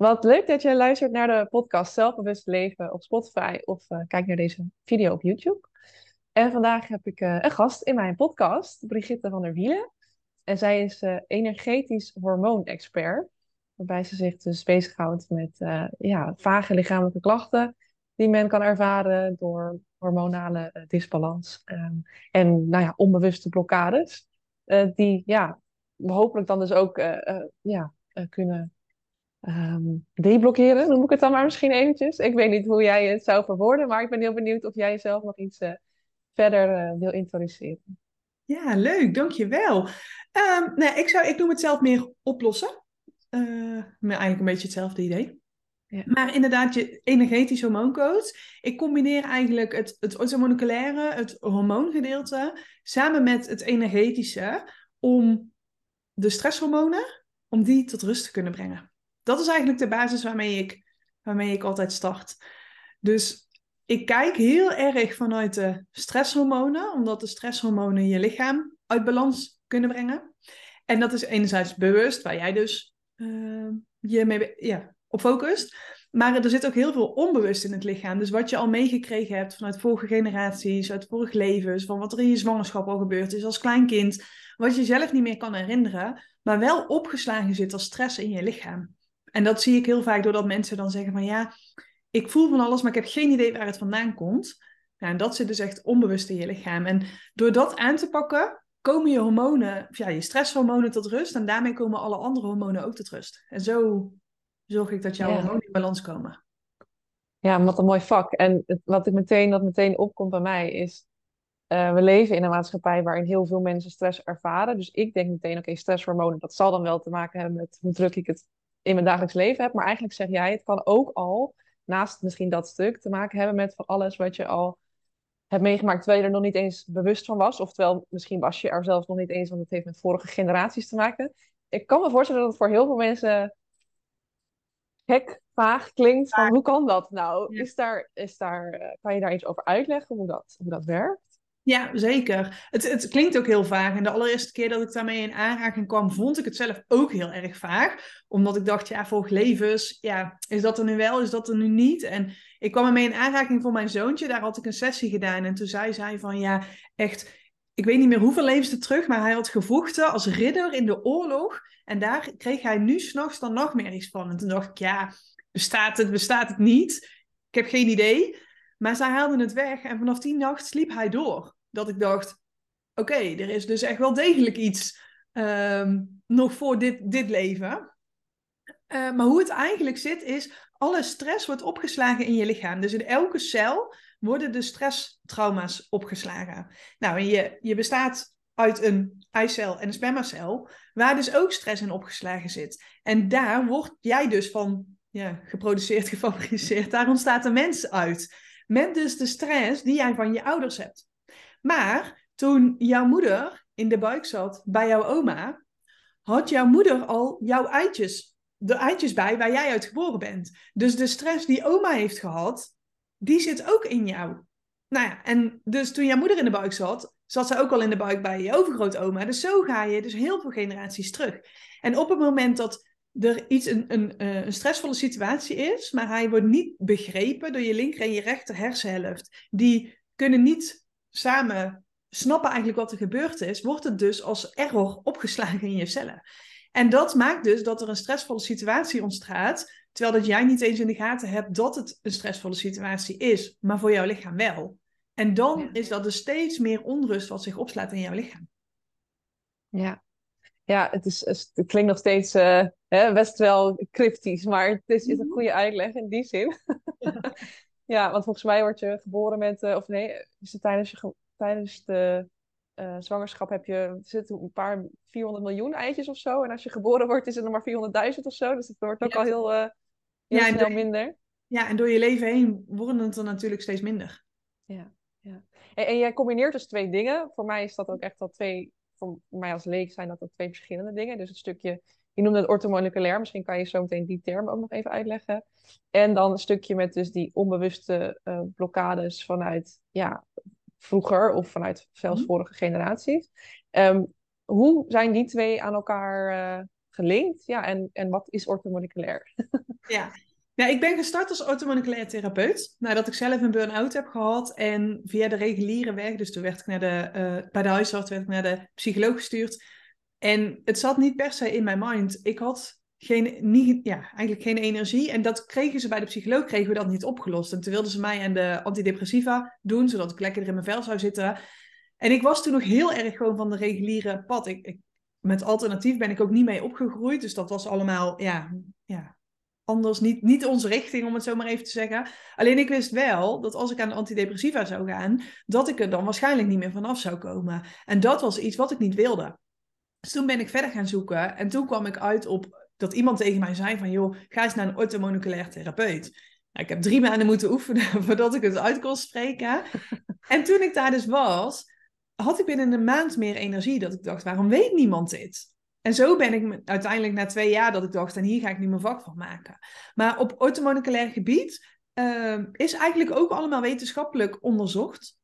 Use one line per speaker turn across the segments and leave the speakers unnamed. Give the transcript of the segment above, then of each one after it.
Wat leuk dat je luistert naar de podcast Zelfbewust Leven op Spotify of uh, kijk naar deze video op YouTube. En vandaag heb ik uh, een gast in mijn podcast, Brigitte van der Wielen. En zij is uh, energetisch hormoonexpert, waarbij ze zich dus bezighoudt met ja, vage lichamelijke klachten die men kan ervaren door hormonale disbalans um, en nou ja, onbewuste blokkades, die ja, hopelijk dan dus ook ja, kunnen um, deblokkeren, noem ik het dan maar misschien eventjes. Ik weet niet hoe jij het zou verwoorden, maar ik ben heel benieuwd of jij jezelf nog iets uh, verder uh, wil introduceren.
Ja, leuk, dankjewel. Um, nou, ik, zou, ik noem het zelf meer oplossen. Uh, eigenlijk een beetje hetzelfde idee. Ja. Maar inderdaad, je energetisch hormooncoach. Ik combineer eigenlijk het, het orthomoleculaire, het hormoongedeelte, samen met het energetische, om de stresshormonen, om die tot rust te kunnen brengen dat is eigenlijk de basis waarmee ik, waarmee ik altijd start. Dus ik kijk heel erg vanuit de stresshormonen, omdat de stresshormonen je lichaam uit balans kunnen brengen. En dat is enerzijds bewust, waar jij dus uh, je mee ja, op focust. Maar er zit ook heel veel onbewust in het lichaam. Dus wat je al meegekregen hebt vanuit vorige generaties, uit vorige levens, van wat er in je zwangerschap al gebeurd is als klein kind, wat je zelf niet meer kan herinneren, maar wel opgeslagen zit als stress in je lichaam. En dat zie ik heel vaak doordat mensen dan zeggen van ja, ik voel van alles, maar ik heb geen idee waar het vandaan komt. Ja, en dat zit dus echt onbewust in je lichaam. En door dat aan te pakken, komen je hormonen, ja, je stresshormonen tot rust. En daarmee komen alle andere hormonen ook tot rust. En zo zorg ik dat jouw hormonen in balans komen.
Ja, wat een mooi vak. En wat ik meteen, wat meteen opkomt bij mij is, uh, we leven in een maatschappij waarin heel veel mensen stress ervaren. Dus ik denk meteen, oké, stresshormonen, dat zal dan wel te maken hebben met hoe druk ik het in mijn dagelijks leven heb. Maar eigenlijk zeg jij, het kan ook al, naast misschien dat stuk, te maken hebben met van alles wat je al hebt meegemaakt, terwijl je er nog niet eens bewust van was. Oftewel, misschien was je er zelfs nog niet eens, want het heeft met vorige generaties te maken. Ik kan me voorstellen dat het voor heel veel mensen gek, vaag klinkt. Van, hoe kan dat nou? Is daar, is daar, eh, kan je daar iets over uitleggen hoe dat, hoe dat werkt?
Ja, zeker. Het, het klinkt ook heel vaag. En de allereerste keer dat ik daarmee in aanraking kwam, vond ik het zelf ook heel erg vaag. Omdat ik dacht, ja, levens, ja, is dat er nu wel, is dat er nu niet? En ik kwam ermee in aanraking voor mijn zoontje. Daar had ik een sessie gedaan. En toen zei zij van, ja, echt, ik weet niet meer hoeveel levens er terug, maar hij had gevochten als ridder in de oorlog. En daar kreeg hij nu s'nachts dan nog meer iets van. En toen dacht ik, ja, bestaat het, bestaat het niet? Ik heb geen idee. Maar zij haalden het weg en vanaf die nacht sliep hij door dat ik dacht: oké, er is dus echt wel degelijk iets ehm, nog voor dit, dit leven. Uh, maar hoe het eigenlijk zit, is alle stress wordt opgeslagen in je lichaam. Dus in elke cel worden de stresstrauma's opgeslagen. Nou, en je, je bestaat uit een eicel en een spermacel, waar dus ook stress in opgeslagen zit. En daar word jij dus van ja, geproduceerd, gefabriceerd. Daar ontstaat de mens uit. Met dus de stress die jij van je ouders hebt. Maar toen jouw moeder in de buik zat bij jouw oma, had jouw moeder al jouw eitjes, de eitjes bij waar jij uit geboren bent. Dus de stress die oma heeft gehad, die zit ook in jou. Nou ja, en dus toen jouw moeder in de buik zat, zat ze ook al in de buik bij je overgrootoma. Dus zo ga je dus heel veel generaties terug. En op het moment dat er iets, een, een, eh, een stressvolle situatie is, maar hij wordt niet begrepen door je linker en je rechter hersenhelft, die kunnen niet samen snappen eigenlijk wat er gebeurd is, wordt het dus als error opgeslagen in je cellen. En dat maakt dus dat er een stressvolle situatie ontstaat, terwijl dat jij niet eens in de gaten hebt dat het een stressvolle situatie is, maar voor jouw lichaam wel. En dan is dat dus steeds meer onrust wat zich opslaat in jouw lichaam.
Ja, ja het, is, het klinkt nog steeds uh, hè, best wel cryptisch, maar het is, is een mhm. goede uitleg in die zin. Ja. Ja, want volgens mij word je geboren met, uh, of nee, is het tijdens, je, tijdens de uh, zwangerschap heb je, zitten een paar 400 miljoen eitjes of zo. En als je geboren wordt, is het nog maar 400.000 of zo. Dus het wordt ook al heel, uh, heel ja, snel minder.
Ja, en door je leven heen worden het er natuurlijk steeds minder.
Ja, ja. En, en jij combineert dus twee dingen. Voor mij is dat ook echt al twee, voor mij als leek zijn dat ook twee verschillende dingen. Dus het stukje je noemde het orthomoleculair, misschien kan je zo meteen die term ook nog even uitleggen. En dan een stukje met dus die onbewuste uh, blokkades vanuit ja, vroeger of vanuit zelfs mhm. vorige generaties. Um, hoe zijn die twee aan elkaar uh, gelinkt? Ja, en, en wat is orthomoleculair?
Ja. Nou, ik ben gestart als orthomoleculair therapeut. Nadat ik zelf een burn-out heb gehad. En via de reguliere weg, dus toen werd ik naar de, uh, bij de huisarts werd ik naar de psycholoog gestuurd. En het zat niet per se in mijn mind. Ik had geen, niet, ja, eigenlijk geen energie. En dat kregen ze bij de psycholoog, kregen we dat niet opgelost. En toen wilden ze mij aan de antidepressiva doen, zodat ik lekkerder in mijn vel zou zitten. En ik was toen nog heel erg gewoon van de reguliere pad. Ik, ik, met alternatief ben ik ook niet mee opgegroeid. Dus dat was allemaal, ja, ja anders. Niet, niet onze richting, om het zo maar even te zeggen. Alleen ik wist wel dat als ik aan de antidepressiva zou gaan, dat ik er dan waarschijnlijk niet meer vanaf zou komen. En dat was iets wat ik niet wilde. Dus toen ben ik verder gaan zoeken. En toen kwam ik uit op dat iemand tegen mij zei van... joh, ga eens naar een orthomoleculair therapeut. Nou, ik heb drie maanden moeten oefenen voordat ik het uit kon spreken. en toen ik daar dus was, had ik binnen een maand meer energie. Dat ik dacht, waarom weet niemand dit? En zo ben ik uiteindelijk na twee jaar dat ik dacht, en hier ga ik nu mijn vak van maken. Maar op orthomoleculair gebied uh, is eigenlijk ook allemaal wetenschappelijk onderzocht.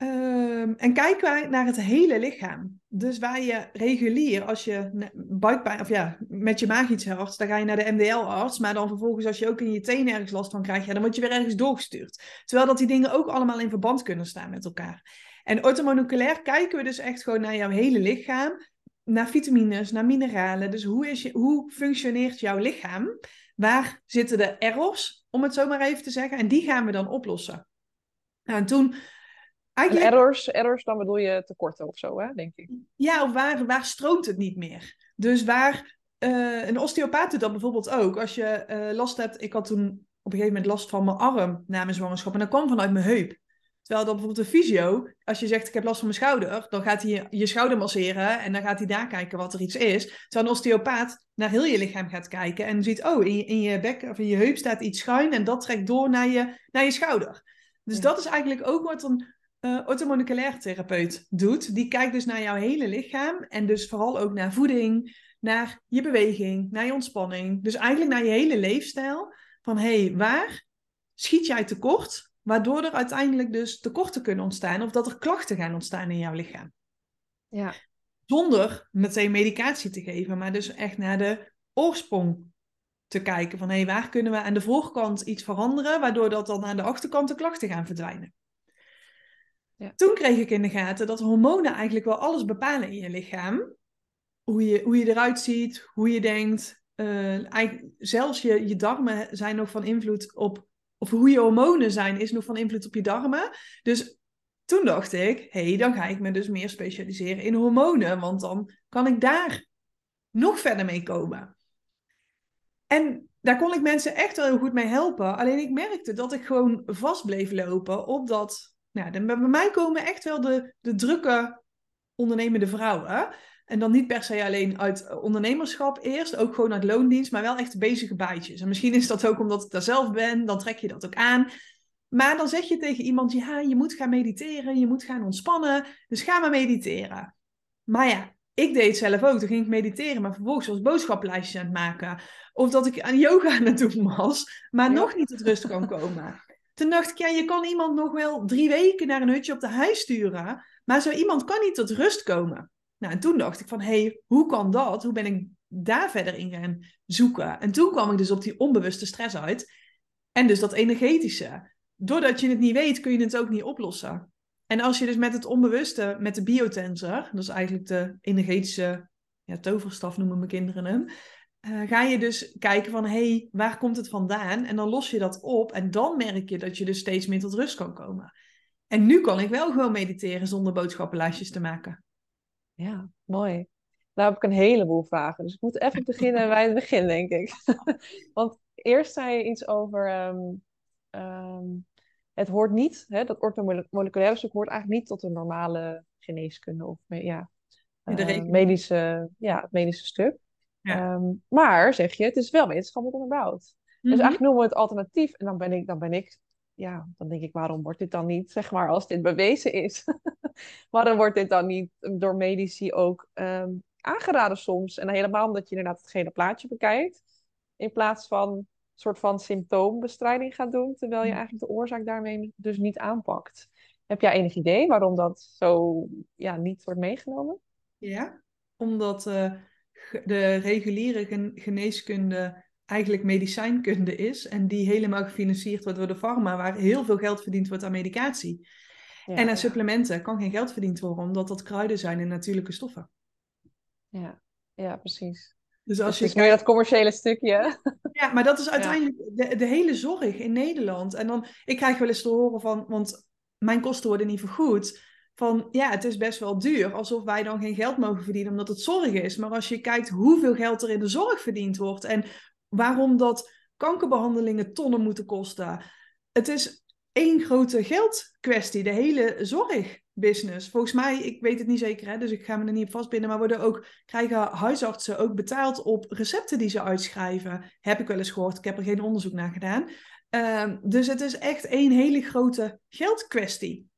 Ehm, en kijken wij naar het hele lichaam. Dus waar je regulier, als je buikpijn, of ja, met je maag iets hebt, dan ga je naar de MDL-arts. Maar dan vervolgens, als je ook in je tenen ergens last van krijgt, ja, dan word je weer ergens doorgestuurd. Terwijl dat die dingen ook allemaal in verband kunnen staan met elkaar. En orthomoleculair kijken we dus echt gewoon naar jouw hele lichaam. Naar vitamines, naar mineralen. Dus hoe, is je, hoe functioneert jouw lichaam? Waar zitten de errors, om het zo maar even te zeggen? En die gaan we dan oplossen. Nou, en toen
Eigenlijk... Errors, errors, dan bedoel je tekorten of zo, hè, denk ik.
Ja, of waar, waar stroomt het niet meer? Dus waar uh, een osteopaat doet dat bijvoorbeeld ook. Als je uh, last hebt, ik had toen op een gegeven moment last van mijn arm na mijn zwangerschap en dat kwam vanuit mijn heup. Terwijl dat bijvoorbeeld een fysio, als je zegt ik heb last van mijn schouder, dan gaat hij je schouder masseren en dan gaat hij daar kijken wat er iets is. Terwijl een osteopaat naar heel je lichaam gaat kijken en ziet, oh, in je, in je bek of in je heup staat iets schuin en dat trekt door naar je, naar je schouder. Dus dat is eigenlijk ook wat een uh, orthomoleculair therapeut doet. Die kijkt dus naar jouw hele lichaam en dus vooral ook naar voeding, naar je beweging, naar je ontspanning. Dus eigenlijk naar je hele leefstijl. Van hé, hey, waar schiet jij tekort? Waardoor er uiteindelijk dus tekorten kunnen ontstaan of dat er klachten gaan ontstaan in jouw lichaam.
Ja.
Zonder meteen medicatie te geven, maar dus echt naar de oorsprong te kijken. Van hé, hey, waar kunnen we aan de voorkant iets veranderen, waardoor dat dan aan de achterkant de klachten gaan verdwijnen. Toen kreeg ik in de gaten dat hormonen eigenlijk wel alles bepalen in je lichaam. Hoe je, hoe je eruit ziet, hoe je denkt. Eigenlijk, zelfs je, je darmen zijn nog van invloed op. Of hoe je hormonen zijn, is nog van invloed op je darmen. Dus toen dacht ik, hé, hey, dan ga ik me dus meer specialiseren in hormonen. Want dan kan ik daar nog verder mee komen. En daar kon ik mensen echt wel heel goed mee helpen. Alleen ik merkte dat ik gewoon vast bleef lopen op dat nou, dan, bij mij komen echt wel de, de drukke ondernemende vrouwen. En dan niet per se alleen uit ondernemerschap eerst, ook gewoon uit loondienst, maar wel echt bezige bijtjes. En misschien is dat ook omdat ik daar zelf ben, dan trek je dat ook aan. Maar dan zeg je tegen iemand, ja, je moet gaan mediteren, je moet gaan ontspannen, dus ga maar mediteren. Maar ja, ik deed het zelf ook. Toen ging ik mediteren, maar vervolgens was boodschappenlijstjes aan het maken. Of dat ik aan yoga aan het doen was, maar nog niet tot rust kan komen. Toen dacht ik, ja, je kan iemand nog wel drie weken naar een hutje op de hei sturen, maar zo iemand kan niet tot rust komen. Nou, en toen dacht ik van, hé, hey, hoe kan dat? Hoe ben ik daar verder in gaan zoeken? En toen kwam ik dus op die onbewuste stress uit. En dus dat energetische. Doordat je het niet weet, kun je het ook niet oplossen. En als je dus met het onbewuste, met de biotensor, dat is eigenlijk de energetische ja, toverstaf noemen mijn kinderen hem, uh, ga je dus kijken van, hé, hey, waar komt het vandaan? En dan los je dat op en dan merk je dat je dus steeds meer tot rust kan komen. En nu kan ik wel gewoon mediteren zonder boodschappenlijstjes te maken.
Ja, mooi. Nou heb ik een heleboel vragen, dus ik moet even beginnen bij het begin, denk ik. Want eerst zei je iets over, ehm, ehm, het hoort niet, hè, dat orthomoleculaire stuk hoort eigenlijk niet tot een normale geneeskunde of ja, uh, medische, ja, het medische stuk. Ehm, maar zeg je, het is wel wetenschappelijk onderbouwd. Dus mhm. eigenlijk noemen we het alternatief. En dan ben ik, dan ben ik, ja, dan denk ik, waarom wordt dit dan niet, zeg maar, als dit bewezen is? waarom wordt dit dan niet door medici ook ehm, aangeraden soms? En helemaal omdat je inderdaad het hele plaatje bekijkt. In plaats van een soort van symptoombestrijding gaat doen, terwijl je mhm. eigenlijk de oorzaak daarmee dus niet aanpakt. Heb jij enig idee waarom dat zo ja, niet wordt meegenomen?
Ja, omdat uh, de reguliere geneeskunde eigenlijk medicijnkunde is en die helemaal gefinancierd wordt door de pharma, waar heel veel geld verdiend wordt aan medicatie.
Ja,
en aan
ja.
supplementen kan geen geld verdiend worden, omdat dat kruiden zijn en natuurlijke stoffen.
Ja, ja precies.
Dus als je
is meer dat commerciële stukje.
Ja, maar dat is uiteindelijk de, de hele zorg in Nederland. En dan, ik krijg wel eens te horen van, want mijn kosten worden niet vergoed. Van ja, het is best wel duur, alsof wij dan geen geld mogen verdienen omdat het zorg is. Maar als je kijkt hoeveel geld er in de zorg verdiend wordt en waarom dat kankerbehandelingen tonnen moeten kosten. Het is één grote geldkwestie, de hele zorgbusiness. Volgens mij, ik weet het niet zeker, hè, dus ik ga me er niet op vastbinden, maar worden ook, krijgen huisartsen ook betaald op recepten die ze uitschrijven. Heb ik wel eens gehoord, ik heb er geen onderzoek naar gedaan. Ehm, dus het is echt één hele grote geldkwestie.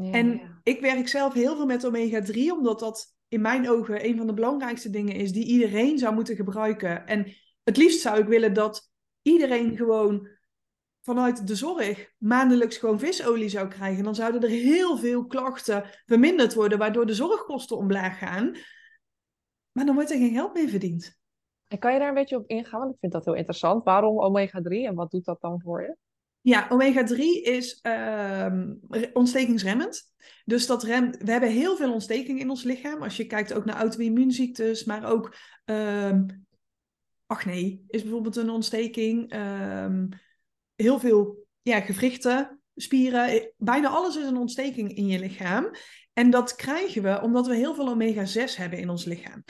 Ja,
En
ja.
ik werk zelf heel veel met omega-3, omdat dat in mijn ogen een van de belangrijkste dingen is die iedereen zou moeten gebruiken. En het liefst zou ik willen dat iedereen gewoon vanuit de zorg maandelijks gewoon visolie zou krijgen. Dan zouden er heel veel klachten verminderd worden, waardoor de zorgkosten omlaag gaan. Maar dan wordt er geen geld meer verdiend.
En kan je daar een beetje op ingaan? Want ik vind dat heel interessant. Waarom omega-3 en wat doet dat dan voor je?
Ja, omega-3 is ehm, re- ontstekingsremmend. Dus dat remt, we hebben heel veel ontsteking in ons lichaam. Als je kijkt ook naar auto-immuunziektes, maar ook ehm acne is bijvoorbeeld een ontsteking. Ehm, heel veel ja, gewrichten, spieren, eh, bijna alles is een ontsteking in je lichaam. En dat krijgen we omdat we heel veel omega-6 hebben in ons lichaam.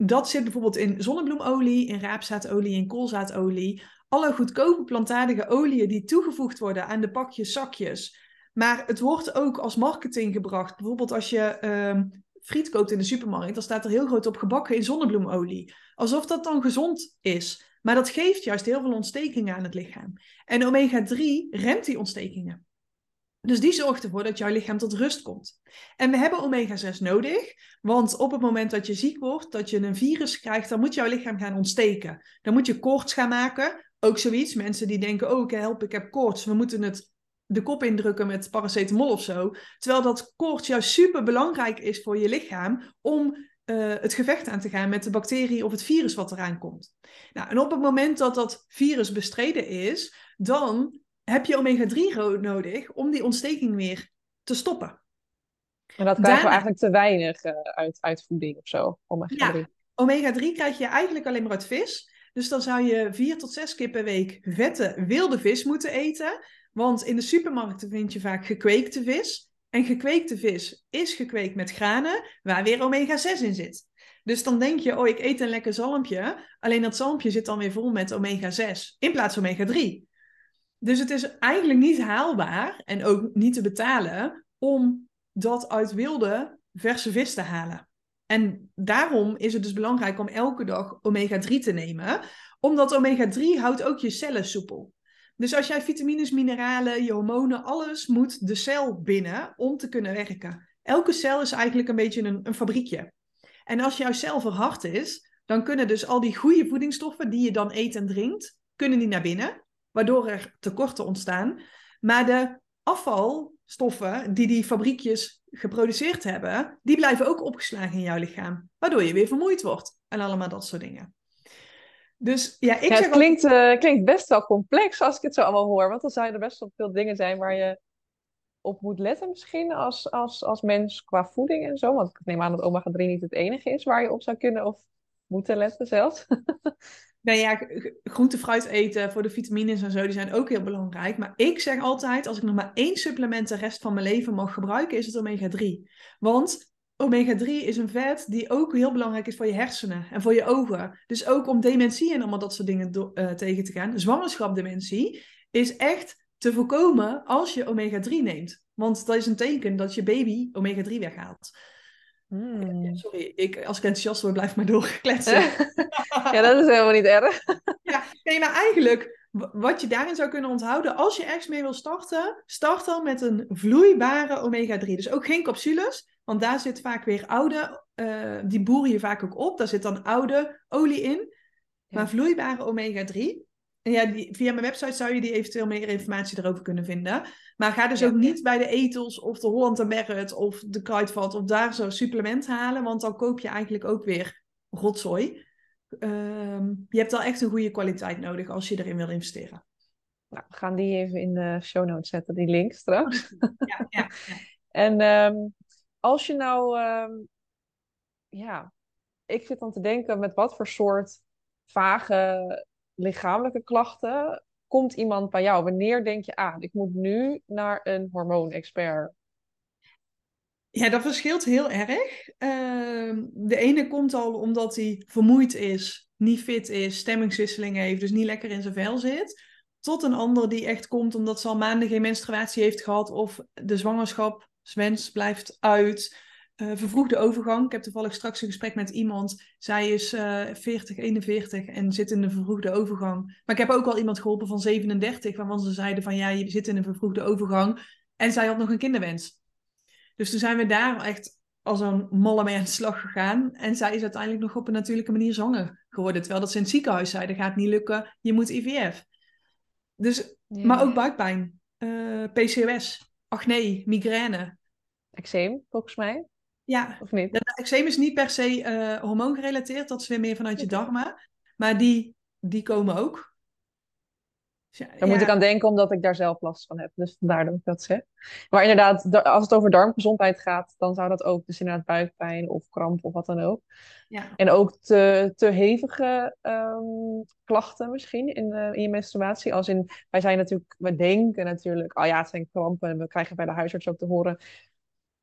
Dat zit bijvoorbeeld in zonnebloemolie, in raapzaadolie, in koolzaadolie. Alle goedkope plantaardige oliën die toegevoegd worden aan de pakjes, zakjes. Maar het wordt ook als marketing gebracht. Bijvoorbeeld als je ehm, friet koopt in de supermarkt, dan staat er heel groot op gebakken in zonnebloemolie. Alsof dat dan gezond is. Maar dat geeft juist heel veel ontstekingen aan het lichaam. En omega-3 remt die ontstekingen. Dus die zorgt ervoor dat jouw lichaam tot rust komt. En we hebben omega-6 nodig, want op het moment dat je ziek wordt, dat je een virus krijgt, dan moet jouw lichaam gaan ontsteken. Dan moet je koorts gaan maken. Ook zoiets, mensen die denken, oh ik help, ik heb koorts, we moeten het de kop indrukken met paracetamol of zo. Terwijl dat koorts juist super belangrijk is voor je lichaam om eh, het gevecht aan te gaan met de bacterie of het virus wat eraan komt. Nou, en op het moment dat dat virus bestreden is, dan heb je omega-3 ro- nodig om die ontsteking weer te stoppen.
En dat krijgen we eigenlijk te weinig eh, uit, uit voeding of zo, omega-3.
Ja. Omega-3 krijg je eigenlijk alleen maar uit vis. Dus dan zou je vier tot zes keer per week vette wilde vis moeten eten. Want in de supermarkten vind je vaak gekweekte vis. En gekweekte vis is gekweekt met granen waar weer omega-6 in zit. Dus dan denk je, oh ik eet een lekker zalmpje. Alleen dat zalmpje zit dan weer vol met omega-6 in plaats van omega-3. Dus het is eigenlijk niet haalbaar en ook niet te betalen om dat uit wilde verse vis te halen. En daarom is het dus belangrijk om elke dag omega-3 te nemen, omdat omega-3 houdt ook je cellen soepel. Dus als jij vitamines, mineralen, je hormonen, alles moet de cel binnen om te kunnen werken. Elke cel is eigenlijk een beetje een, een fabriekje. En als jouw cel verhard is, dan kunnen dus al die goede voedingsstoffen die je dan eet en drinkt, kunnen die naar binnen, waardoor er tekorten ontstaan. Maar de afvalstoffen die die fabriekjes geproduceerd hebben, die blijven ook opgeslagen in jouw lichaam. Waardoor je weer vermoeid wordt en allemaal dat soort dingen. Dus ja, ik
Ja,
zeg
het klinkt, eh, klinkt best wel complex als ik het zo allemaal hoor. Want dan zouden er best wel veel dingen zijn waar je op moet letten misschien als, als, als mens qua voeding en zo. Want ik neem aan dat omega-3 niet het enige is waar je op zou kunnen of moeten letten zelfs.
Nou ja, groente, fruit eten voor de vitamines en zo, die zijn ook heel belangrijk. Maar ik zeg altijd, als ik nog maar één supplement de rest van mijn leven mag gebruiken, is het omega-3. Want omega-3 is een vet die ook heel belangrijk is voor je hersenen en voor je ogen. Dus ook om dementie en allemaal dat soort dingen eh, tegen te gaan. Zwangerschapdementie is echt te voorkomen als je omega-3 neemt. Want dat is een teken dat je baby omega-3 weghaalt.
Hmm.
Sorry, ik, als ik enthousiast word, blijf maar doorkletsen.
ja, dat is helemaal niet erg.
Ja, nee, maar eigenlijk, wat je daarin zou kunnen onthouden, als je ergens mee wil starten, start dan met een vloeibare omega-3. Dus ook geen capsules, want daar zit vaak weer oude, eh, die boeren je vaak ook op. Daar zit dan oude olie in, maar vloeibare omega-3. Ja, die, via mijn website zou je die eventueel meer informatie erover kunnen vinden. Maar ga dus
Ja.
ook niet bij de Ethos of de Holland Merit of de Kruidvat of daar zo supplement halen, want dan koop je eigenlijk ook weer rotzooi. ehm, je hebt al echt een goede kwaliteit nodig als je erin wil investeren.
Nou, we gaan die even in de show notes zetten, die link straks.
Ja, ja, ja.
en ehm, als je nou, ehm, ja, ik zit dan te denken met wat voor soort vage lichamelijke klachten komt iemand bij jou? Wanneer denk je, ah, ik moet nu naar een hormoonexpert?
Ja, dat verschilt heel erg. Ehm, de ene komt al omdat hij vermoeid is, niet fit is, stemmingswisseling heeft, dus niet lekker in zijn vel zit. Tot een ander die echt komt omdat ze al maanden geen menstruatie heeft gehad of de zwangerschapswens blijft uit. Uh, vervroegde overgang. Ik heb toevallig straks een gesprek met iemand. Zij is uh, 40, 41 en zit in een vervroegde overgang. Maar ik heb ook al iemand geholpen van 37, waarvan ze zeiden van ja, je zit in een vervroegde overgang. En zij had nog een kinderwens. Dus toen zijn we daar echt als een malle mee aan de slag gegaan. En zij is uiteindelijk nog op een natuurlijke manier zwanger geworden. Terwijl dat ze in het ziekenhuis zeiden, gaat niet lukken, je moet IVF. Dus, Maar ook buikpijn, uh, eh, PCOS, acne, migraine.
Eczeem, volgens mij.
Ja,
of niet?
Eczeem is niet per se uh, hormoongerelateerd, dat is weer meer vanuit je darmen. Maar die, die komen ook.
Dus ja, daar moet ik aan denken, omdat ik daar zelf last van heb. Dus vandaar dat ik dat zeg. Maar inderdaad, als het over darmgezondheid gaat, dan zou dat ook, dus inderdaad buikpijn of kramp of wat dan ook.
Ja.
En ook te, te hevige um, klachten misschien in, uh, in je menstruatie. Als in, wij zijn natuurlijk, we denken natuurlijk, oh ja, het zijn krampen. En we krijgen bij de huisarts ook te horen,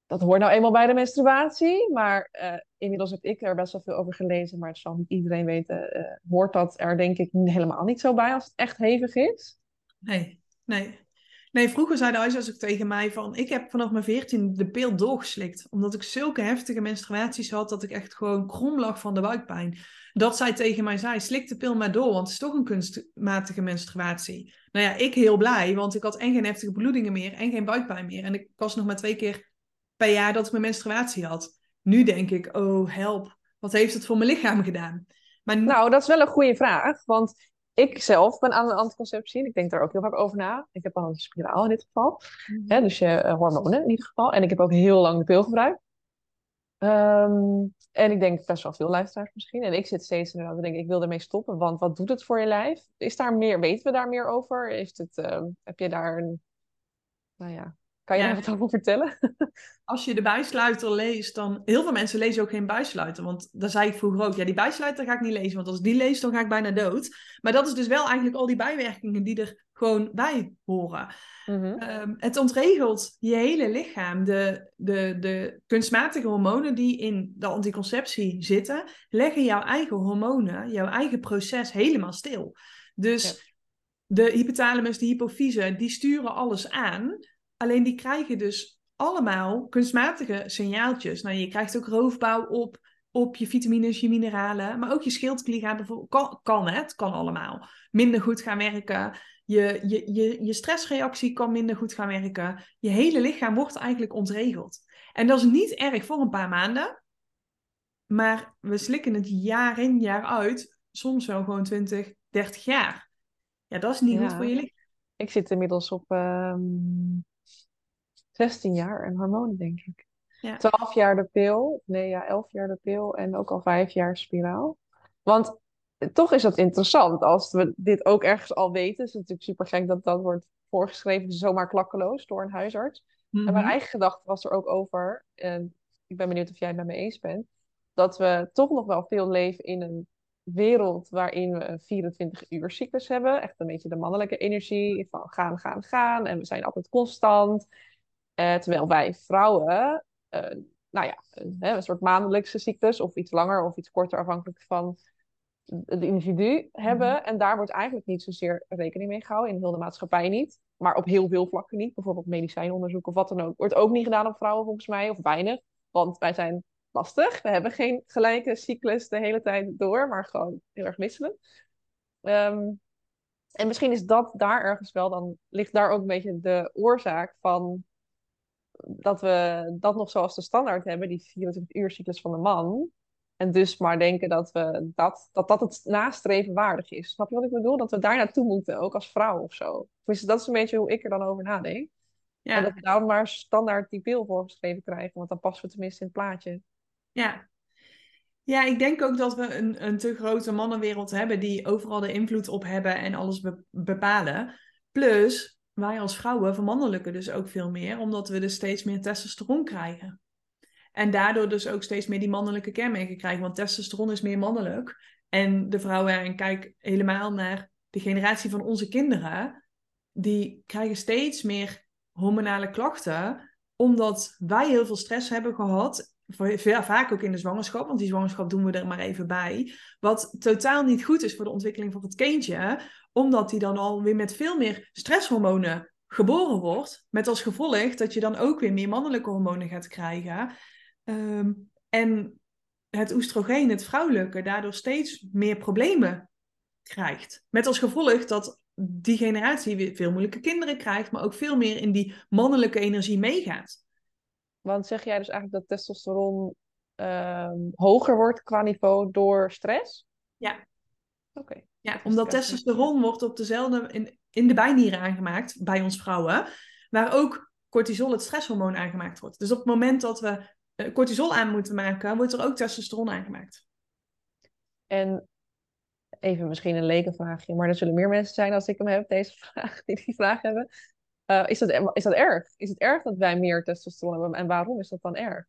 dat hoort nou eenmaal bij de menstruatie. Maar uh, inmiddels heb ik er best wel veel over gelezen, maar het zal niet iedereen weten. Uh, hoort dat er denk ik helemaal niet zo bij als het echt hevig is?
Nee, nee. Nee, vroeger zei de huisarts ook tegen mij van... Ik heb vanaf mijn veertien de pil doorgeslikt. Omdat ik zulke heftige menstruaties had... dat ik echt gewoon krom lag van de buikpijn. Dat zij tegen mij zei, slik de pil maar door... want het is toch een kunstmatige menstruatie. Nou ja, ik heel blij, want ik had en geen heftige bloedingen meer... en geen buikpijn meer. En ik was nog maar twee keer per jaar dat ik mijn menstruatie had. Nu denk ik, oh help, wat heeft het voor mijn lichaam gedaan?
Maar... Nou, dat is wel een goede vraag, want ik zelf ben aan de anticonceptie. Ik denk daar ook heel vaak over na. Ik heb al een spiraal in dit geval. Mhm. dus je uh, hormonen in ieder geval. En ik heb ook heel lang de pil gebruikt. Ehm, en ik denk best wel veel luisteraars misschien. En ik zit steeds inderdaad te denken, ik wil ermee stoppen. Want wat doet het voor je lijf? Is daar meer, weten we daar meer over? Is het, uh, heb je daar een, nou ja, kan je ja. daar wat over vertellen?
Als je de bijsluiter leest, dan... Heel veel mensen lezen ook geen bijsluiter. Want daar zei ik vroeger ook, ja, die bijsluiter ga ik niet lezen. Want als ik die lees, dan ga ik bijna dood. Maar dat is dus wel eigenlijk al die bijwerkingen die er gewoon bij horen. Mm -hmm. het ontregelt je hele lichaam. De, de, de kunstmatige hormonen die in de anticonceptie zitten... leggen jouw eigen hormonen, jouw eigen proces helemaal stil. Dus... De hypothalamus, de hypofyse, die sturen alles aan. Alleen die krijgen dus allemaal kunstmatige signaaltjes. Nou, je krijgt ook roofbouw op, op je vitamines, je mineralen. Maar ook je schildklier gaat bijvoorbeeld, kan, kan het, kan allemaal. Minder goed gaan werken. Je, je, je, je stressreactie kan minder goed gaan werken. Je hele lichaam wordt eigenlijk ontregeld. En dat is niet erg voor een paar maanden. Maar we slikken het jaar in, jaar uit. Soms wel gewoon 20, 30 jaar. Ja, dat is niet goed voor je lichaam.
Ik zit inmiddels op um, 16 jaar en hormonen, denk ik. Ja. 12 jaar de pil. Nee, ja, 11 jaar de pil. En ook al 5 jaar spiraal. Want toch is dat interessant. Als we dit ook ergens al weten. is het natuurlijk super gek dat dat wordt voorgeschreven zomaar klakkeloos door een huisarts. En mijn mhm. eigen gedachte was er ook over. En ik ben benieuwd of jij het met me eens bent. Dat we toch nog wel veel leven in een wereld waarin we een 24 uur cyclus hebben. Echt een beetje de mannelijke energie van gaan, gaan, gaan. En we zijn altijd constant. Uh, terwijl wij vrouwen, uh, nou ja, een, een, soort maandelijkse cyclus of iets langer of iets korter afhankelijk van het individu hebben. Mhm. En daar wordt eigenlijk niet zozeer rekening mee gehouden, in heel de maatschappij niet. Maar op heel veel vlakken niet. Bijvoorbeeld medicijnonderzoek of wat dan ook. Wordt ook niet gedaan op vrouwen volgens mij, of weinig. Want wij zijn lastig. We hebben geen gelijke cyclus de hele tijd door, maar gewoon heel erg misselijk. Um, en misschien is dat daar ergens wel, dan ligt daar ook een beetje de oorzaak van dat we dat nog zoals de standaard hebben, die 24 uur cyclus van de man. En dus maar denken dat we dat, dat, dat het nastreven waardig is. Snap je wat ik bedoel? Dat we daar naartoe moeten, ook als vrouw of zo. Dus dat is een beetje hoe ik er dan over nadenk. Ja. En dat we daarom maar standaard die pil voorgeschreven krijgen, want dan passen we tenminste in het plaatje.
Ja. Ja, ik denk ook dat we een, een te grote mannenwereld hebben die overal de invloed op hebben en alles bepalen. Plus, wij als vrouwen vermannelijken dus ook veel meer, omdat we dus steeds meer testosteron krijgen. En daardoor dus ook steeds meer die mannelijke kenmerken krijgen, want testosteron is meer mannelijk. En de vrouwen, en kijk helemaal naar de generatie van onze kinderen, die krijgen steeds meer hormonale klachten, omdat wij heel veel stress hebben gehad vaak ook in de zwangerschap, want die zwangerschap doen we er maar even bij. Wat totaal niet goed is voor de ontwikkeling van het kindje, omdat die dan alweer met veel meer stresshormonen geboren wordt. Met als gevolg dat je dan ook weer meer mannelijke hormonen gaat krijgen. Ehm, en het oestrogeen, het vrouwelijke, daardoor steeds meer problemen krijgt. Met als gevolg dat die generatie weer veel moeilijke kinderen krijgt, maar ook veel meer in die mannelijke energie meegaat.
Want zeg jij dus eigenlijk dat testosteron ehm, hoger wordt qua niveau door stress?
Ja.
Oké.
Ja, omdat testosteron wordt op dezelfde, in, in de bijnieren aangemaakt bij ons vrouwen, waar ook cortisol, het stresshormoon, aangemaakt wordt. Dus op het moment dat we uh, cortisol aan moeten maken, wordt er ook testosteron aangemaakt.
En even misschien een lekenvraagje, maar er zullen meer mensen zijn als ik hem heb, deze vraag, die die vraag hebben. Uh, is, dat, is dat erg? Is het erg dat wij meer testosteron hebben? En waarom is dat dan erg?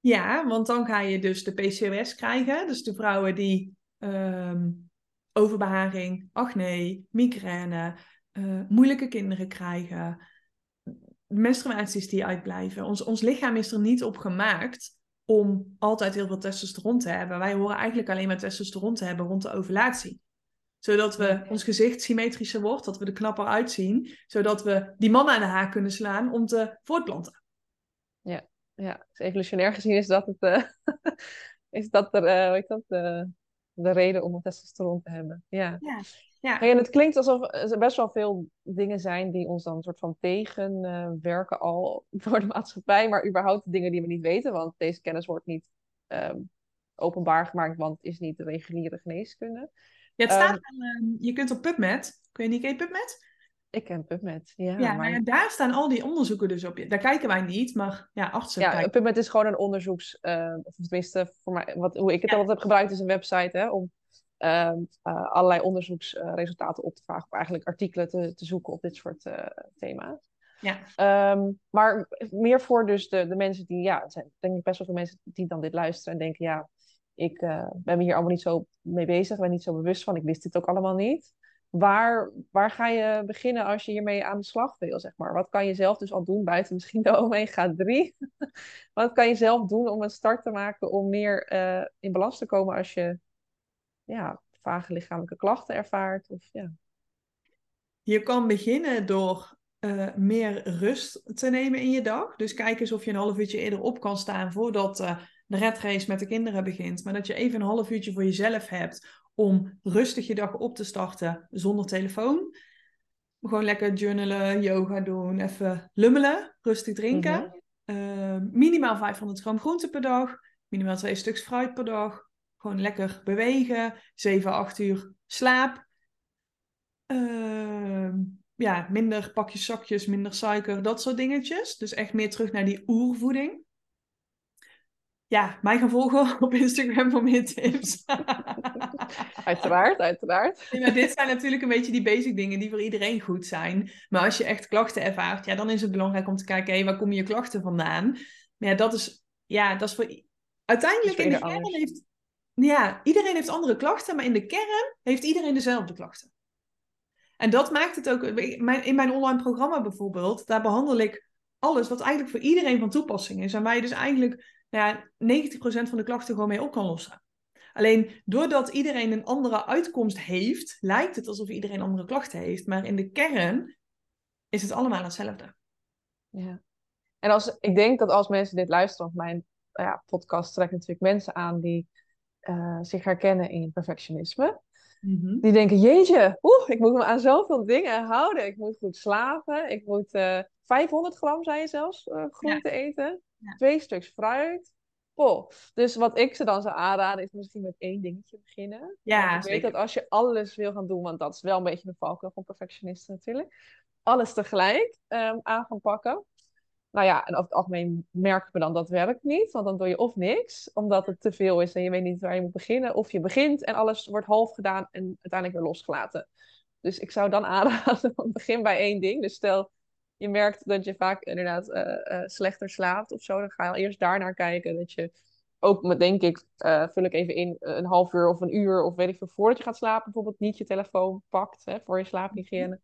Ja, want dan ga je dus de PCOS krijgen. Dus de vrouwen die um, overbeharing, acne, migraine, uh, moeilijke kinderen krijgen, menstruaties die uitblijven. Ons, ons lichaam is er niet op gemaakt om altijd heel veel testosteron te hebben. Wij horen eigenlijk alleen maar testosteron te hebben rond de ovulatie zodat we ons gezicht symmetrischer wordt, dat we er knapper uitzien, zodat we die mannen aan de haak kunnen slaan om te voortplanten.
Ja, ja. Dus evolutionair gezien is dat, het, uh, is dat, er, uh, weet dat uh, de reden om een testosteron te hebben. Ja. ja. Ja. En het klinkt alsof er best wel veel dingen zijn die ons dan een soort van tegenwerken al voor de maatschappij, maar überhaupt dingen die we niet weten, want deze kennis wordt niet um, openbaar gemaakt, want het is niet de reguliere geneeskunde.
Ja, het staat um, ehm, aan, je kunt op PubMed, kun je niet ken PubMed?
Ik ken PubMed, ja.
Ja, maar... daar staan al die onderzoeken dus op. Daar kijken wij niet, maar ja, artsen
Ja,
kijken.
PubMed is gewoon een onderzoeks... Uh, of tenminste, voor mij, wat, hoe ik het ja. altijd heb gebruikt, is een website hè, om uh, uh, allerlei onderzoeksresultaten op te vragen. Of eigenlijk artikelen te, te zoeken op dit soort uh, thema's.
Ja.
Um, maar meer voor dus de, de mensen die... Ja, zijn denk ik best wel veel mensen die dan dit luisteren en denken... Ja, ik uh, ben me hier allemaal niet zo mee bezig, ben niet zo bewust van. Ik wist dit ook allemaal niet. Waar, waar ga je beginnen als je hiermee aan de slag wil, zeg maar? Wat kan je zelf dus al doen, buiten misschien de omega 3? Wat kan je zelf doen om een start te maken om meer uh, in balans te komen als je ja, vage lichamelijke klachten ervaart? Of, ja.
Je kan beginnen door uh, meer rust te nemen in je dag. Dus kijk eens of je een half uurtje eerder op kan staan voordat de redrace met de kinderen begint. Maar dat je even een half uurtje voor jezelf hebt om rustig je dag op te starten zonder telefoon. Gewoon lekker journalen, yoga doen, even lummelen, rustig drinken. Mm -hmm. uh, minimaal 500 gram groente per dag, minimaal twee stuks fruit per dag. Gewoon lekker bewegen, 7, 8 uur slaap. Uh, ja, minder pakjes, zakjes, minder suiker, dat soort dingetjes. Dus echt meer terug naar die oervoeding ja, mij gaan volgen op Instagram voor meer tips.
uiteraard, uiteraard.
Maar dit zijn natuurlijk een beetje die basic dingen die voor iedereen goed zijn. Maar als je echt klachten ervaart, ja, dan is het belangrijk om te kijken, hé, waar komen je klachten vandaan? Maar ja, dat is, ja, dat is voor... Uiteindelijk in de kern heeft... Ja, iedereen heeft andere klachten, maar in de kern heeft iedereen dezelfde klachten. En dat maakt het ook... In mijn online programma bijvoorbeeld, daar behandel ik alles wat eigenlijk voor iedereen van toepassing is. En waar je dus eigenlijk ja, 90% van de klachten gewoon mee op kan lossen. Alleen doordat iedereen een andere uitkomst heeft, lijkt het alsof iedereen andere klachten heeft. Maar in de kern is het allemaal hetzelfde.
Ja. En als, ik denk dat als mensen dit luisteren, want mijn nou ja, podcast trekt natuurlijk mensen aan die uh, zich herkennen in perfectionisme. Mm -hmm. Die denken, jeetje, oeh, ik moet me aan zoveel dingen houden. Ik moet goed slapen. Ik moet uh, eh, 500 gram, zei je zelfs, uh, groente ja. eten. Ja. Twee stuks fruit. Oh. Dus wat ik ze dan zou aanraden is misschien met één dingetje beginnen.
Ja,
ik weet dat als je alles wil gaan doen, want dat is wel een beetje een valkuil van perfectionisten natuurlijk. Alles tegelijk um, aan gaan pakken. Nou ja, en over het algemeen merken we dan dat werkt niet, want dan doe je of niks, omdat het te veel is en je weet niet waar je moet beginnen, of je begint en alles wordt half gedaan en uiteindelijk weer losgelaten. Dus ik zou dan aanraden, begin bij één ding. Dus stel, je merkt dat je vaak inderdaad uh, slechter slaapt of zo, dan ga je eerst daar naar kijken. Dat je ook, met, denk ik, uh, vul ik even in, een half uur of een uur of weet ik veel, voordat je gaat slapen, bijvoorbeeld niet je telefoon pakt hè, voor je slaaphygiëne.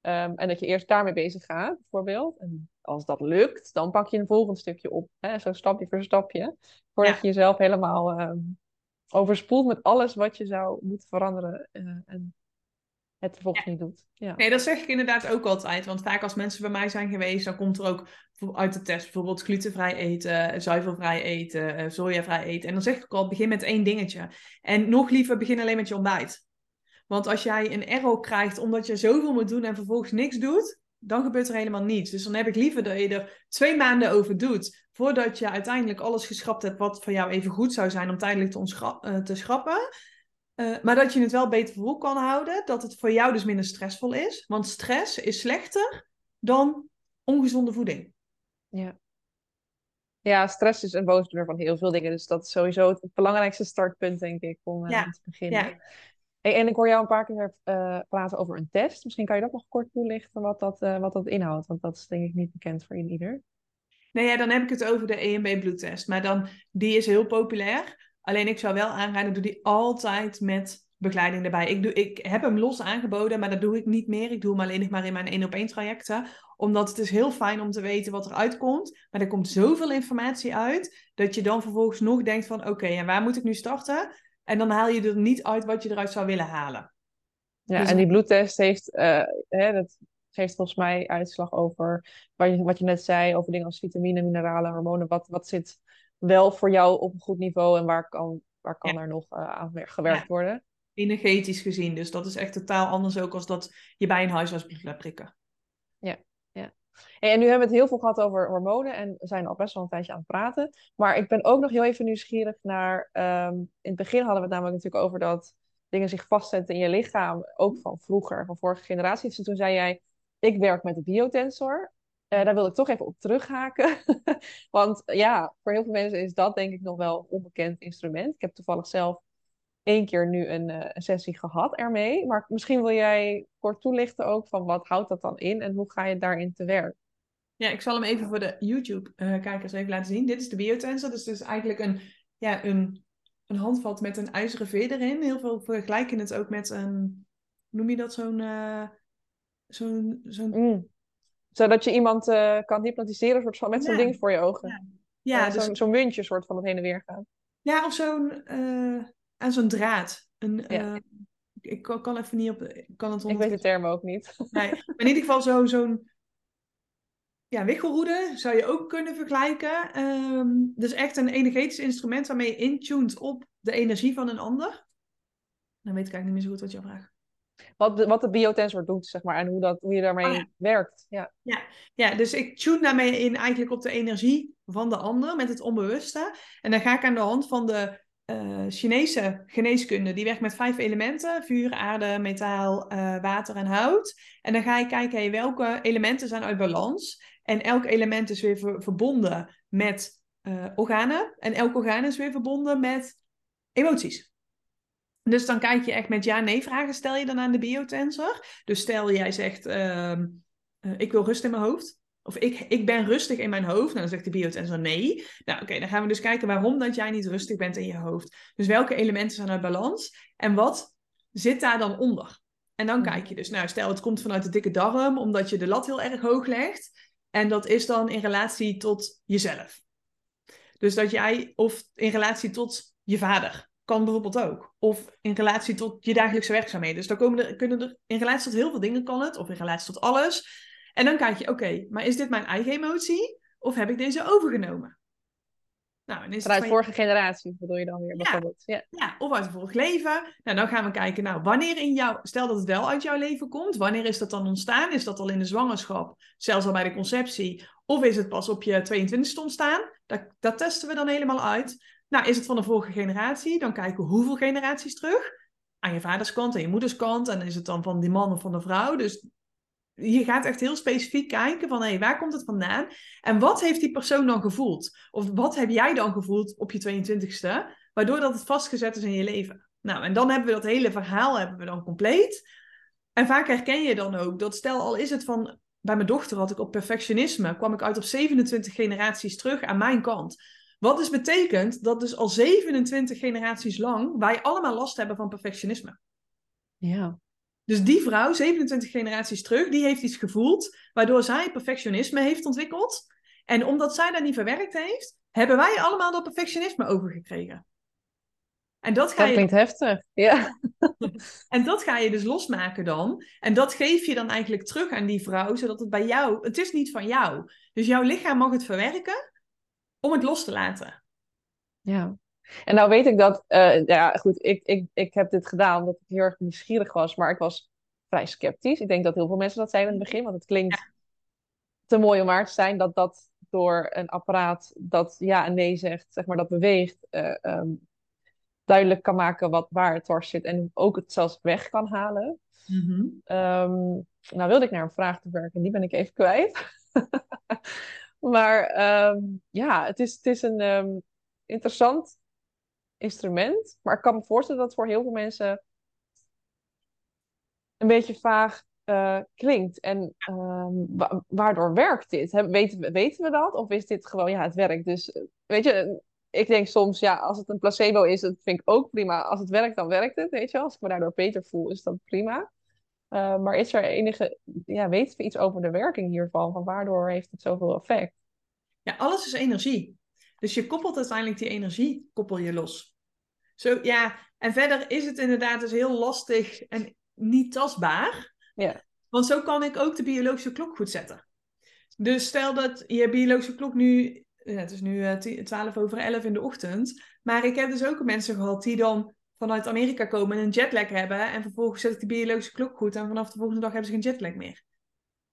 Um, en dat je eerst daarmee bezig gaat, bijvoorbeeld. En als dat lukt, dan pak je een volgend stukje op. Hè, zo stapje voor stapje. Voordat je jezelf helemaal um, overspoelt met alles wat je zou moeten veranderen. En het vervolgens niet doet. Ja.
Nee, dat zeg ik inderdaad ook altijd. Want vaak als mensen bij mij zijn geweest, dan komt er ook uit de test bijvoorbeeld glutenvrij eten, zuivelvrij eten, uh, sojavrij eten. En dan zeg ik ook al, begin met één dingetje. En nog liever, begin alleen met je ontbijt. Want als jij een error krijgt omdat je zoveel moet doen en vervolgens niks doet, dan gebeurt er helemaal niets. Dus dan heb ik liever dat je er twee maanden over doet, voordat je uiteindelijk alles geschrapt hebt wat voor jou even goed zou zijn om tijdelijk te, uh, te schrappen. Uh, maar dat je het wel beter vol kan houden, dat het voor jou dus minder stressvol is. Want stress is slechter dan ongezonde voeding.
Ja. Ja, stress is een boosdoener van heel veel dingen. Dus dat is sowieso het belangrijkste startpunt, denk ik, om uh, te beginnen. Ja en ik hoor jou een paar keer uh, praten over een test. Misschien kan je dat nog kort toelichten wat dat, wat dat inhoudt. Want dat is denk ik niet bekend voor ieder.
Nee, ja, dan heb ik het over de EMB bloedtest. Maar dan, die is heel populair. Alleen ik zou wel aanraden, doe die altijd met begeleiding erbij. Ik, doe, ik heb hem los aangeboden, maar dat doe ik niet meer. Ik doe hem alleen nog maar in mijn één op één trajecten. Omdat het is heel fijn om te weten wat er uitkomt. Maar er komt zoveel informatie uit, dat je dan vervolgens nog denkt van... Oké, en waar moet ik nu starten? En dan haal je er niet uit wat je eruit zou willen halen.
Ja, dus en die bloedtest heeft, uh, hè, dat geeft volgens mij uitslag over wat je, wat je net zei, over dingen als vitamine, mineralen, hormonen. Wat, wat zit wel voor jou op een goed niveau en waar kan, waar kan er nog uh, aan gewerkt worden?
Energetisch gezien, dus dat is echt totaal anders ook als dat je bij een huisarts moet prikken.
Ja, ja. En nu hebben we het heel veel gehad over hormonen en we zijn al best wel een tijdje aan het praten. Maar ik ben ook nog heel even nieuwsgierig naar. Um, in het begin hadden we het namelijk natuurlijk over dat dingen zich vastzetten in je lichaam, ook van vroeger, van vorige generaties. Dus toen zei jij: Ik werk met de biotensor. Uh, daar wil ik toch even op terughaken. Want ja, voor heel veel mensen is dat denk ik nog wel een onbekend instrument. Ik heb toevallig zelf één keer nu een, uh, een, sessie gehad ermee. Maar misschien wil jij kort toelichten ook van wat houdt dat dan in en hoe ga je daarin te werk?
Ja, ik zal hem even voor de YouTube-kijkers even laten zien. Dit is de biotensor. Dus het is eigenlijk een, ja, een, een handvat met een ijzeren veer erin. Heel veel vergelijken het ook met een, noem je dat, zo'n... Uh, zo'n zo'n
mm. Zodat je iemand uh, kan hypnotiseren soort van, met zo'n ding voor je ogen. Ja, ja dus... zo'n zo muntje soort van het heen en weer gaan.
Ja, of zo'n aan zo'n draad. Een, eh, ik kan even niet op. Kan het
ik weet de term ook niet.
Nee, in ieder geval zo, zo'n. Ja, wichelroede zou je ook kunnen vergelijken. Um, dus echt een energetisch instrument waarmee je intuned op de energie van een ander. Dan weet ik eigenlijk niet meer zo goed wat je vraagt.
Wat de, wat de biotensor doet, zeg maar, en hoe, dat, hoe je daarmee oh werkt. Ja.
Ja. ja, dus ik tune daarmee in eigenlijk op de energie van de ander met het onbewuste. En dan ga ik aan de hand van de uh, Chinese geneeskunde, die werkt met vijf elementen: vuur, aarde, metaal, uh, water en hout. En dan ga je kijken hey, welke elementen zijn uit balans. En elk element is weer ver verbonden met uh, organen. En elk orgaan is weer verbonden met emoties. Dus dan kijk je echt met ja-nee vragen, stel je dan aan de biotensor. Dus stel jij zegt, ehm, ik wil rust in mijn hoofd. Of ik, ik ben rustig in mijn hoofd. Nou, dan zegt de biotensor nee. Nou, oké, dan gaan we dus kijken waarom dat jij niet rustig bent in je hoofd. Dus welke elementen zijn uit balans? En wat zit daar dan onder? En dan mhm. kijk je dus, nou, stel het komt vanuit de dikke darm, omdat je de lat heel erg hoog legt. En dat is dan in relatie tot jezelf. Dus dat jij, of in relatie tot je vader, kan bijvoorbeeld ook. Of in relatie tot je dagelijkse werkzaamheden. Dus dan komen er, kunnen er, in relatie tot heel veel dingen kan het, of in relatie tot alles. En dan kijk je, oké, maar is dit mijn eigen emotie? Of heb ik deze overgenomen?
Nou, en is Vanuit vorige generatie bedoel je dan weer bijvoorbeeld.
Ja. ja, of uit het vorige leven. Nou, dan gaan we kijken, nou, wanneer in jou, stel dat het wel uit jouw leven komt, wanneer is dat dan ontstaan? Is dat al in de zwangerschap, zelfs al bij de conceptie? Of is het pas op je 22e ontstaan? Dat, dat testen we dan helemaal uit. Nou, is het van de vorige generatie? Dan kijken we hoeveel generaties terug. Aan je vaderskant en je moederskant. En is het dan van die man of van de vrouw? Dus je gaat echt heel specifiek kijken van, hé, hey, waar komt het vandaan? En wat heeft die persoon dan gevoeld? Of wat heb jij dan gevoeld op je 22e, waardoor dat het vastgezet is in je leven? Nou, en dan hebben we dat hele verhaal hebben we dan compleet. En vaak herken je dan ook dat, stel al is het van, bij mijn dochter had ik op perfectionisme, kwam ik uit op 27 generaties terug aan mijn kant. Wat dus betekent dat dus al 27 generaties lang wij allemaal last hebben van perfectionisme.
Ja.
Dus die vrouw, 27 generaties terug, die heeft iets gevoeld, waardoor zij perfectionisme heeft ontwikkeld. En omdat zij dat niet verwerkt heeft, hebben wij allemaal dat perfectionisme overgekregen.
En dat, ga dat klinkt heftig, ja.
en dat ga je dus losmaken dan. En dat geef je dan eigenlijk terug aan die vrouw, zodat het bij jou... Het is niet van jou. Dus jouw lichaam mag het verwerken om het los te laten.
Ja. En nou weet ik dat... Uh, ja, goed, ik, ik, ik heb dit gedaan omdat ik heel erg nieuwsgierig was. Maar ik was vrij sceptisch. Ik denk dat heel veel mensen dat zijn in het begin. Want het klinkt te mooi om waar te zijn dat dat door een apparaat dat ja en nee zegt, zeg maar, dat beweegt... Uh, duidelijk kan maken wat, waar het dwars zit en ook het zelfs weg kan halen. Mm nou wilde ik naar een vraag te werken, die ben ik even kwijt. maar ehm, ja, het is, het is een ehm, interessant instrument, maar ik kan me voorstellen dat het voor heel veel mensen een beetje vaag uh, klinkt. En waardoor werkt dit? weten, we, weten we dat? Of is dit gewoon, ja, het werkt. Dus eh, weet je, ik denk soms, ja, als het een placebo is, dat vind ik ook prima. Als het werkt, dan werkt het, weet je Als ik me daardoor beter voel, is dat prima. Uh, maar is er enige, ja, weten we iets over de werking hiervan? Van waardoor heeft het zoveel effect?
Ja, alles is energie. Dus je koppelt uiteindelijk die energie, koppel je los. Zo, ja, en verder is het inderdaad dus heel lastig en niet tastbaar.
Ja.
Want zo kan ik ook de biologische klok goed zetten. Dus stel dat je biologische klok nu ja, het is nu uh, eh, 12 over 11 in de ochtend. Maar ik heb dus ook mensen gehad die dan vanuit Amerika komen en een jetlag hebben. En vervolgens zet ik de biologische klok goed. En vanaf de volgende dag hebben ze geen jetlag meer.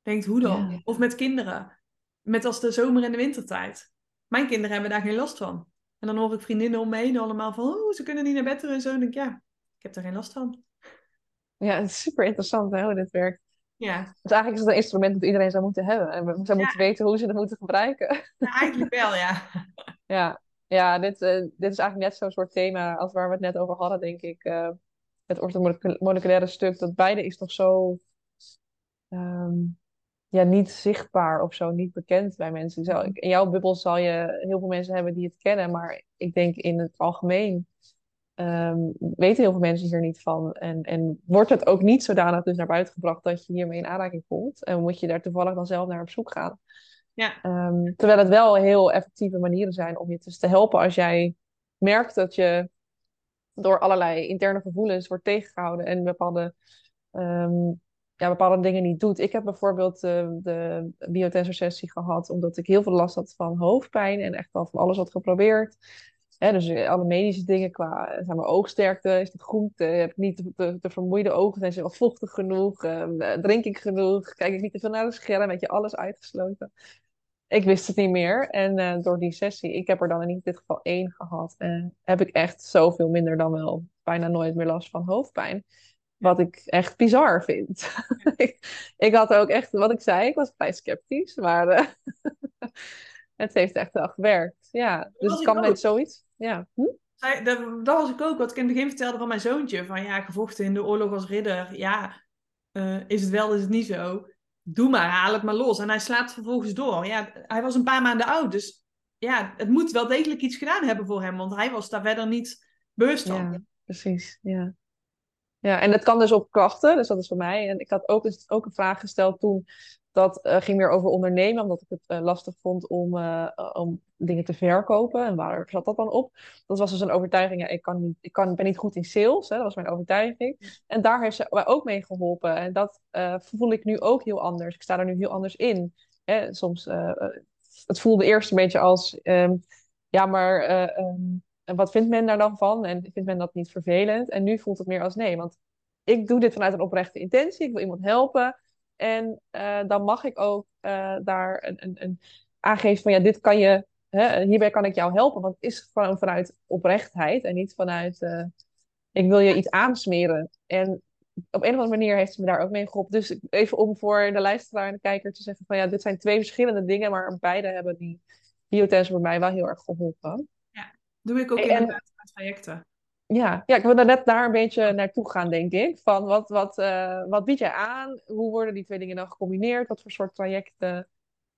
Denkt, hoe dan? Of met kinderen. Met als de zomer- en de wintertijd. Mijn kinderen hebben daar geen last van. En dan hoor ik vriendinnen om me heen allemaal van... Oh, ze kunnen niet naar bed en zo. En denk ik, ja, ik heb daar geen last van.
Ja, het is super interessant hè, hoe dit werkt.
Ja.
Dus eigenlijk is het een instrument dat iedereen zou moeten hebben. En zouden moeten weten hoe ze het moeten gebruiken.
Ja, eigenlijk wel, ja.
ja, ja dit, uh, dit is eigenlijk net zo'n soort thema als waar we het net over hadden, denk ik. Uh, het orthomoleculaire stuk, dat beide is toch zo... Um, ja, niet zichtbaar of zo, niet bekend bij mensen. In jouw bubbel zal je heel veel mensen hebben die het kennen, maar ik denk in het algemeen um, weten heel veel mensen hier niet van. En, en wordt het ook niet zodanig dus naar buiten gebracht dat je hiermee in aanraking komt. En moet je daar toevallig dan zelf naar op zoek gaan.
Ja.
Um, terwijl het wel heel effectieve manieren zijn om je dus te helpen als jij merkt dat je door allerlei interne gevoelens wordt tegengehouden en bepaalde, um, ja, bepaalde dingen niet doet. Ik heb bijvoorbeeld uh, de biotensor sessie gehad omdat ik heel veel last had van hoofdpijn en echt al van alles had geprobeerd dus eh, alle medische dingen qua eh, zeg maar, oogsterkte, is het? Uh, heb ik niet te, vermoeide ogen? Zijn ze wel vochtig genoeg? Uh, drink ik genoeg? Kijk ik niet te veel naar de scherm? Weet je, alles uitgesloten. Ik wist het niet meer. En door die sessie, ik heb er dan in dit geval één gehad. En heb ik echt zoveel minder dan wel bijna nooit meer last van hoofdpijn. Wat ik echt bizar vind. ik, had ook echt, wat ik zei, ik was vrij sceptisch. Maar het heeft echt wel gewerkt. Ja, dus het kan met zoiets. Ja. Hm?
Dat, dat, was ik ook, wat ik in het begin vertelde van mijn zoontje. Van ja, gevochten in de oorlog als ridder. Ja, uh, is het wel, is het niet zo. Doe maar, haal het maar los. En hij slaapt vervolgens door. Ja, hij was een paar maanden oud. Dus ja, het moet wel degelijk iets gedaan hebben voor hem. Want hij was daar verder niet bewust van.
Ja, precies, ja. Ja, en het kan dus op klachten, dus dat is voor mij. En ik had ook, ook een vraag gesteld toen dat uh, ging meer over ondernemen, omdat ik het uh, lastig vond om, uh, om dingen te verkopen. En waar zat dat dan op? Dat was dus een overtuiging, ja, ik, kan niet, ik kan, ben niet goed in sales, hè, dat was mijn overtuiging. En daar heeft ze mij ook mee geholpen. En dat voel ik nu ook heel anders. Ik sta er nu heel anders in. Hè? Soms, het voelde eerst een beetje als, um, ja, maar um, wat vindt men daar dan van? En vindt men dat niet vervelend? En nu voelt het meer als nee, want ik doe dit vanuit een oprechte intentie. Ik wil iemand helpen. En uh, dan mag ik ook uh, daar een, een, een, aangeven van ja, dit kan je, hè, hierbij kan ik jou helpen. Want het is gewoon vanuit oprechtheid en niet vanuit uh, ik wil je iets aansmeren. En op een of andere manier heeft ze me daar ook mee geholpen. Dus even om voor de luisteraar en de kijker te zeggen van ja, dit zijn twee verschillende dingen, maar beide hebben die biotensor bij mij wel heel erg geholpen.
Ja, doe ik ook in de trajecten.
Ja, ja, ik wil net daar een beetje naartoe gaan, denk ik. Van wat, wat, uh, wat bied jij aan? Hoe worden die twee dingen dan gecombineerd? Wat voor soort trajecten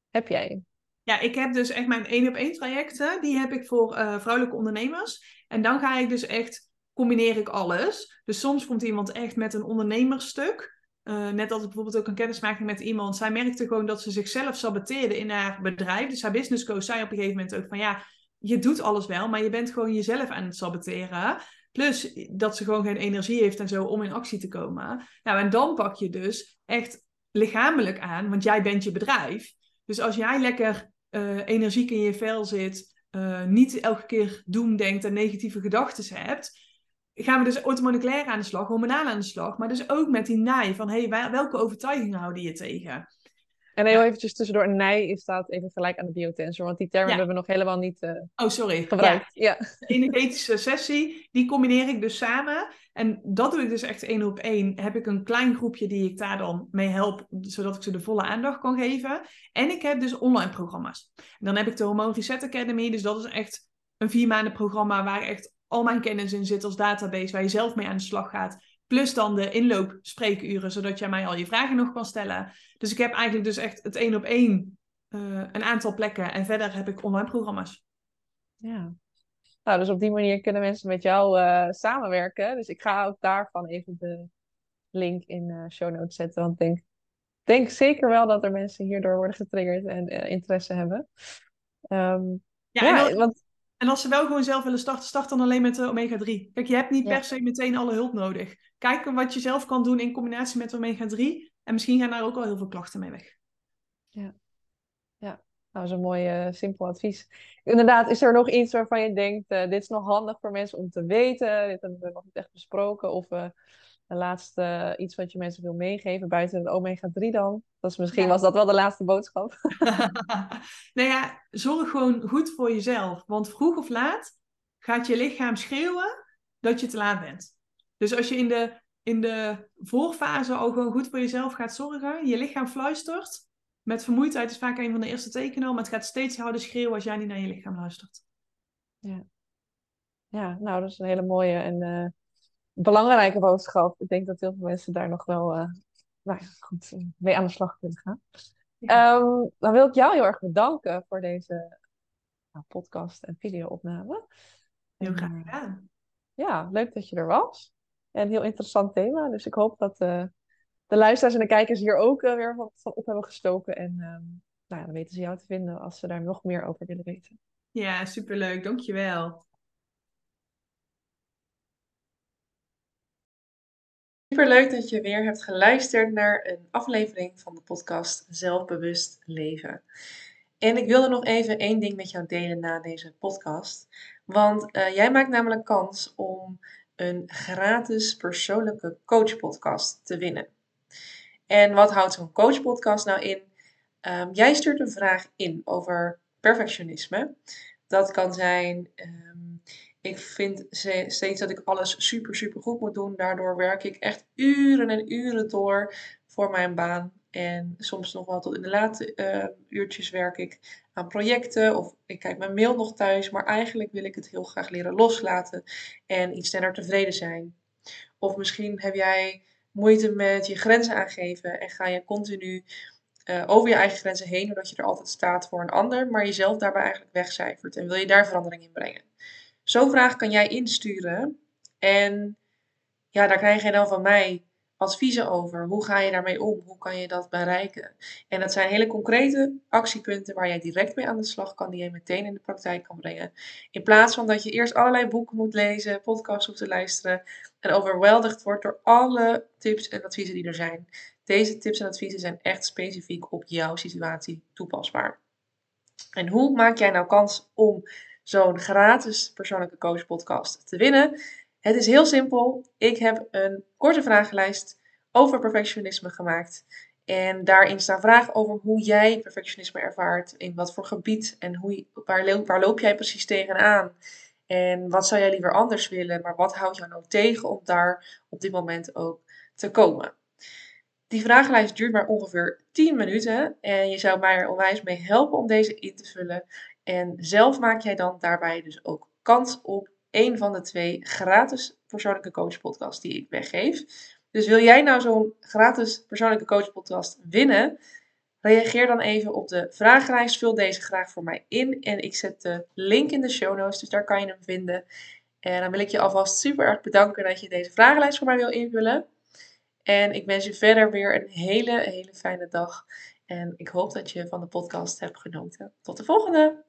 heb jij?
Ja, ik heb dus echt mijn één op één trajecten. Die heb ik voor uh, vrouwelijke ondernemers. En dan ga ik dus echt, combineer ik alles. Dus soms komt iemand echt met een ondernemersstuk. Uh, net als bijvoorbeeld ook een kennismaking met iemand. Zij merkte gewoon dat ze zichzelf saboteerde in haar bedrijf. Dus haar business coach zei op een gegeven moment ook van ja, je doet alles wel, maar je bent gewoon jezelf aan het saboteren. Plus dat ze gewoon geen energie heeft en zo om in actie te komen. Nou, en dan pak je dus echt lichamelijk aan, want jij bent je bedrijf. Dus als jij lekker uh, energiek in je vel zit, uh, niet elke keer doen denkt en negatieve gedachten hebt, gaan we dus automoleculair aan de slag, hormonaal aan de slag, maar dus ook met die naai van hey, welke overtuigingen houden je tegen?
En heel eventjes tussendoor, een nij staat even gelijk aan de biotensor, want die term hebben we nog helemaal niet uh,
oh, sorry.
gebruikt.
Ja. De energetische sessie, die combineer ik dus samen. En dat doe ik dus echt één op één. Heb ik een klein groepje die ik daar dan mee help, zodat ik ze de volle aandacht kan geven. En ik heb dus online programma's. En dan heb ik de Hormone Reset Academy, dus dat is echt een vier maanden programma waar echt al mijn kennis in zit als database, waar je zelf mee aan de slag gaat. Plus dan de inloop spreekuren, zodat jij mij al je vragen nog kan stellen. Dus ik heb eigenlijk dus echt het één op één uh, een aantal plekken. En verder heb ik online programma's.
Ja. Nou, dus op die manier kunnen mensen met jou uh, samenwerken. Dus ik ga ook daarvan even de link in uh, show notes zetten. Want ik denk, denk zeker wel dat er mensen hierdoor worden getriggerd en interesse hebben. Um,
ja, ja en want en als ze wel gewoon zelf willen starten, start dan alleen met de omega-3. Kijk, je hebt niet per se meteen alle hulp nodig. Kijk wat je zelf kan doen in combinatie met omega-3. En misschien gaan daar ook al heel veel klachten mee weg.
Ja, ja. Nou, dat is een mooi uh, simpel advies. Inderdaad, is er nog iets waarvan je denkt, uh, dit is nog handig voor mensen om te weten? Dit hebben we nog niet echt besproken. Of uh, de laatste iets wat je mensen wil meegeven buiten het omega-3 dan? Dus misschien was dat wel de laatste boodschap.
nou ja, zorg gewoon goed voor jezelf. Want vroeg of laat gaat je lichaam schreeuwen dat je te laat bent. Dus als je in de, in de voorfase al gewoon goed voor jezelf gaat zorgen, je lichaam fluistert. Met vermoeidheid is vaak een van de eerste tekenen, maar het gaat steeds harder schreeuwen als jij niet naar je lichaam luistert.
Ja, ja nou, dat is een hele mooie en uh, belangrijke boodschap. Ik denk dat heel veel mensen daar nog wel uh, nou ja, goed, eh, mee aan de slag kunnen gaan. Um, dan wil ik jou heel erg bedanken voor deze nou, podcast en video-opname.
Heel graag eh, gedaan.
Ja, leuk dat je er was. En heel interessant thema. Dus ik hoop dat uh, de luisteraars en de kijkers hier ook uh, weer wat van op hebben gestoken. En um, nou ja, dan weten ze jou te vinden als ze daar nog meer over willen weten.
Ja, superleuk. Dankjewel.
Super leuk dat je weer hebt geluisterd naar een aflevering van de podcast Zelfbewust Leven. En ik wilde nog even één ding met jou delen na deze podcast. Want uh, jij maakt namelijk kans om een gratis persoonlijke coachpodcast te winnen. En wat houdt zo'n coachpodcast nou in? Um, jij stuurt een vraag in over perfectionisme. Dat kan zijn. Um, ik vind steeds dat ik alles super, super goed moet doen. Daardoor werk ik echt uren en uren door voor mijn baan. En soms nog wel tot in de late uh, uurtjes werk ik aan projecten. Of ik kijk mijn mail nog thuis. Maar eigenlijk wil ik het heel graag leren loslaten. En iets sneller tevreden zijn. Of misschien heb jij moeite met je grenzen aangeven. En ga je continu uh, over je eigen grenzen heen. Doordat je er altijd staat voor een ander. Maar jezelf daarbij eigenlijk wegcijfert. En wil je daar verandering in brengen. Zo'n vraag kan jij insturen. En ja, daar krijg je dan van mij adviezen over. Hoe ga je daarmee om? Hoe kan je dat bereiken? En dat zijn hele concrete actiepunten waar jij direct mee aan de slag kan, die je meteen in de praktijk kan brengen. In plaats van dat je eerst allerlei boeken moet lezen, podcasts hoeft te luisteren en overweldigd wordt door alle tips en adviezen die er zijn. Deze tips en adviezen zijn echt specifiek op jouw situatie toepasbaar. En hoe maak jij nou kans om zo'n gratis persoonlijke coach podcast te winnen. Het is heel simpel. Ik heb een korte vragenlijst over perfectionisme gemaakt. En daarin staan vragen over hoe jij perfectionisme ervaart, in wat voor gebied en hoe, waar, waar loop jij precies tegenaan. En wat zou jij liever anders willen, maar wat houdt jou nou tegen om daar op dit moment ook
te komen. Die vragenlijst duurt maar ongeveer 10 minuten en je zou mij er onwijs mee helpen om deze in te vullen. En zelf maak jij dan daarbij dus ook kans op een van de twee gratis persoonlijke coach podcasts die ik weggeef. Dus wil jij nou zo'n gratis persoonlijke coach podcast winnen? Reageer dan even op de vragenlijst. Vul deze graag voor mij in. En ik zet de link in de show notes, dus daar kan je hem vinden. En dan wil ik je alvast super erg bedanken dat je deze vragenlijst voor mij wil invullen. En ik wens je verder weer een hele, hele fijne dag. En ik hoop dat je van de podcast hebt genoten. Tot de volgende!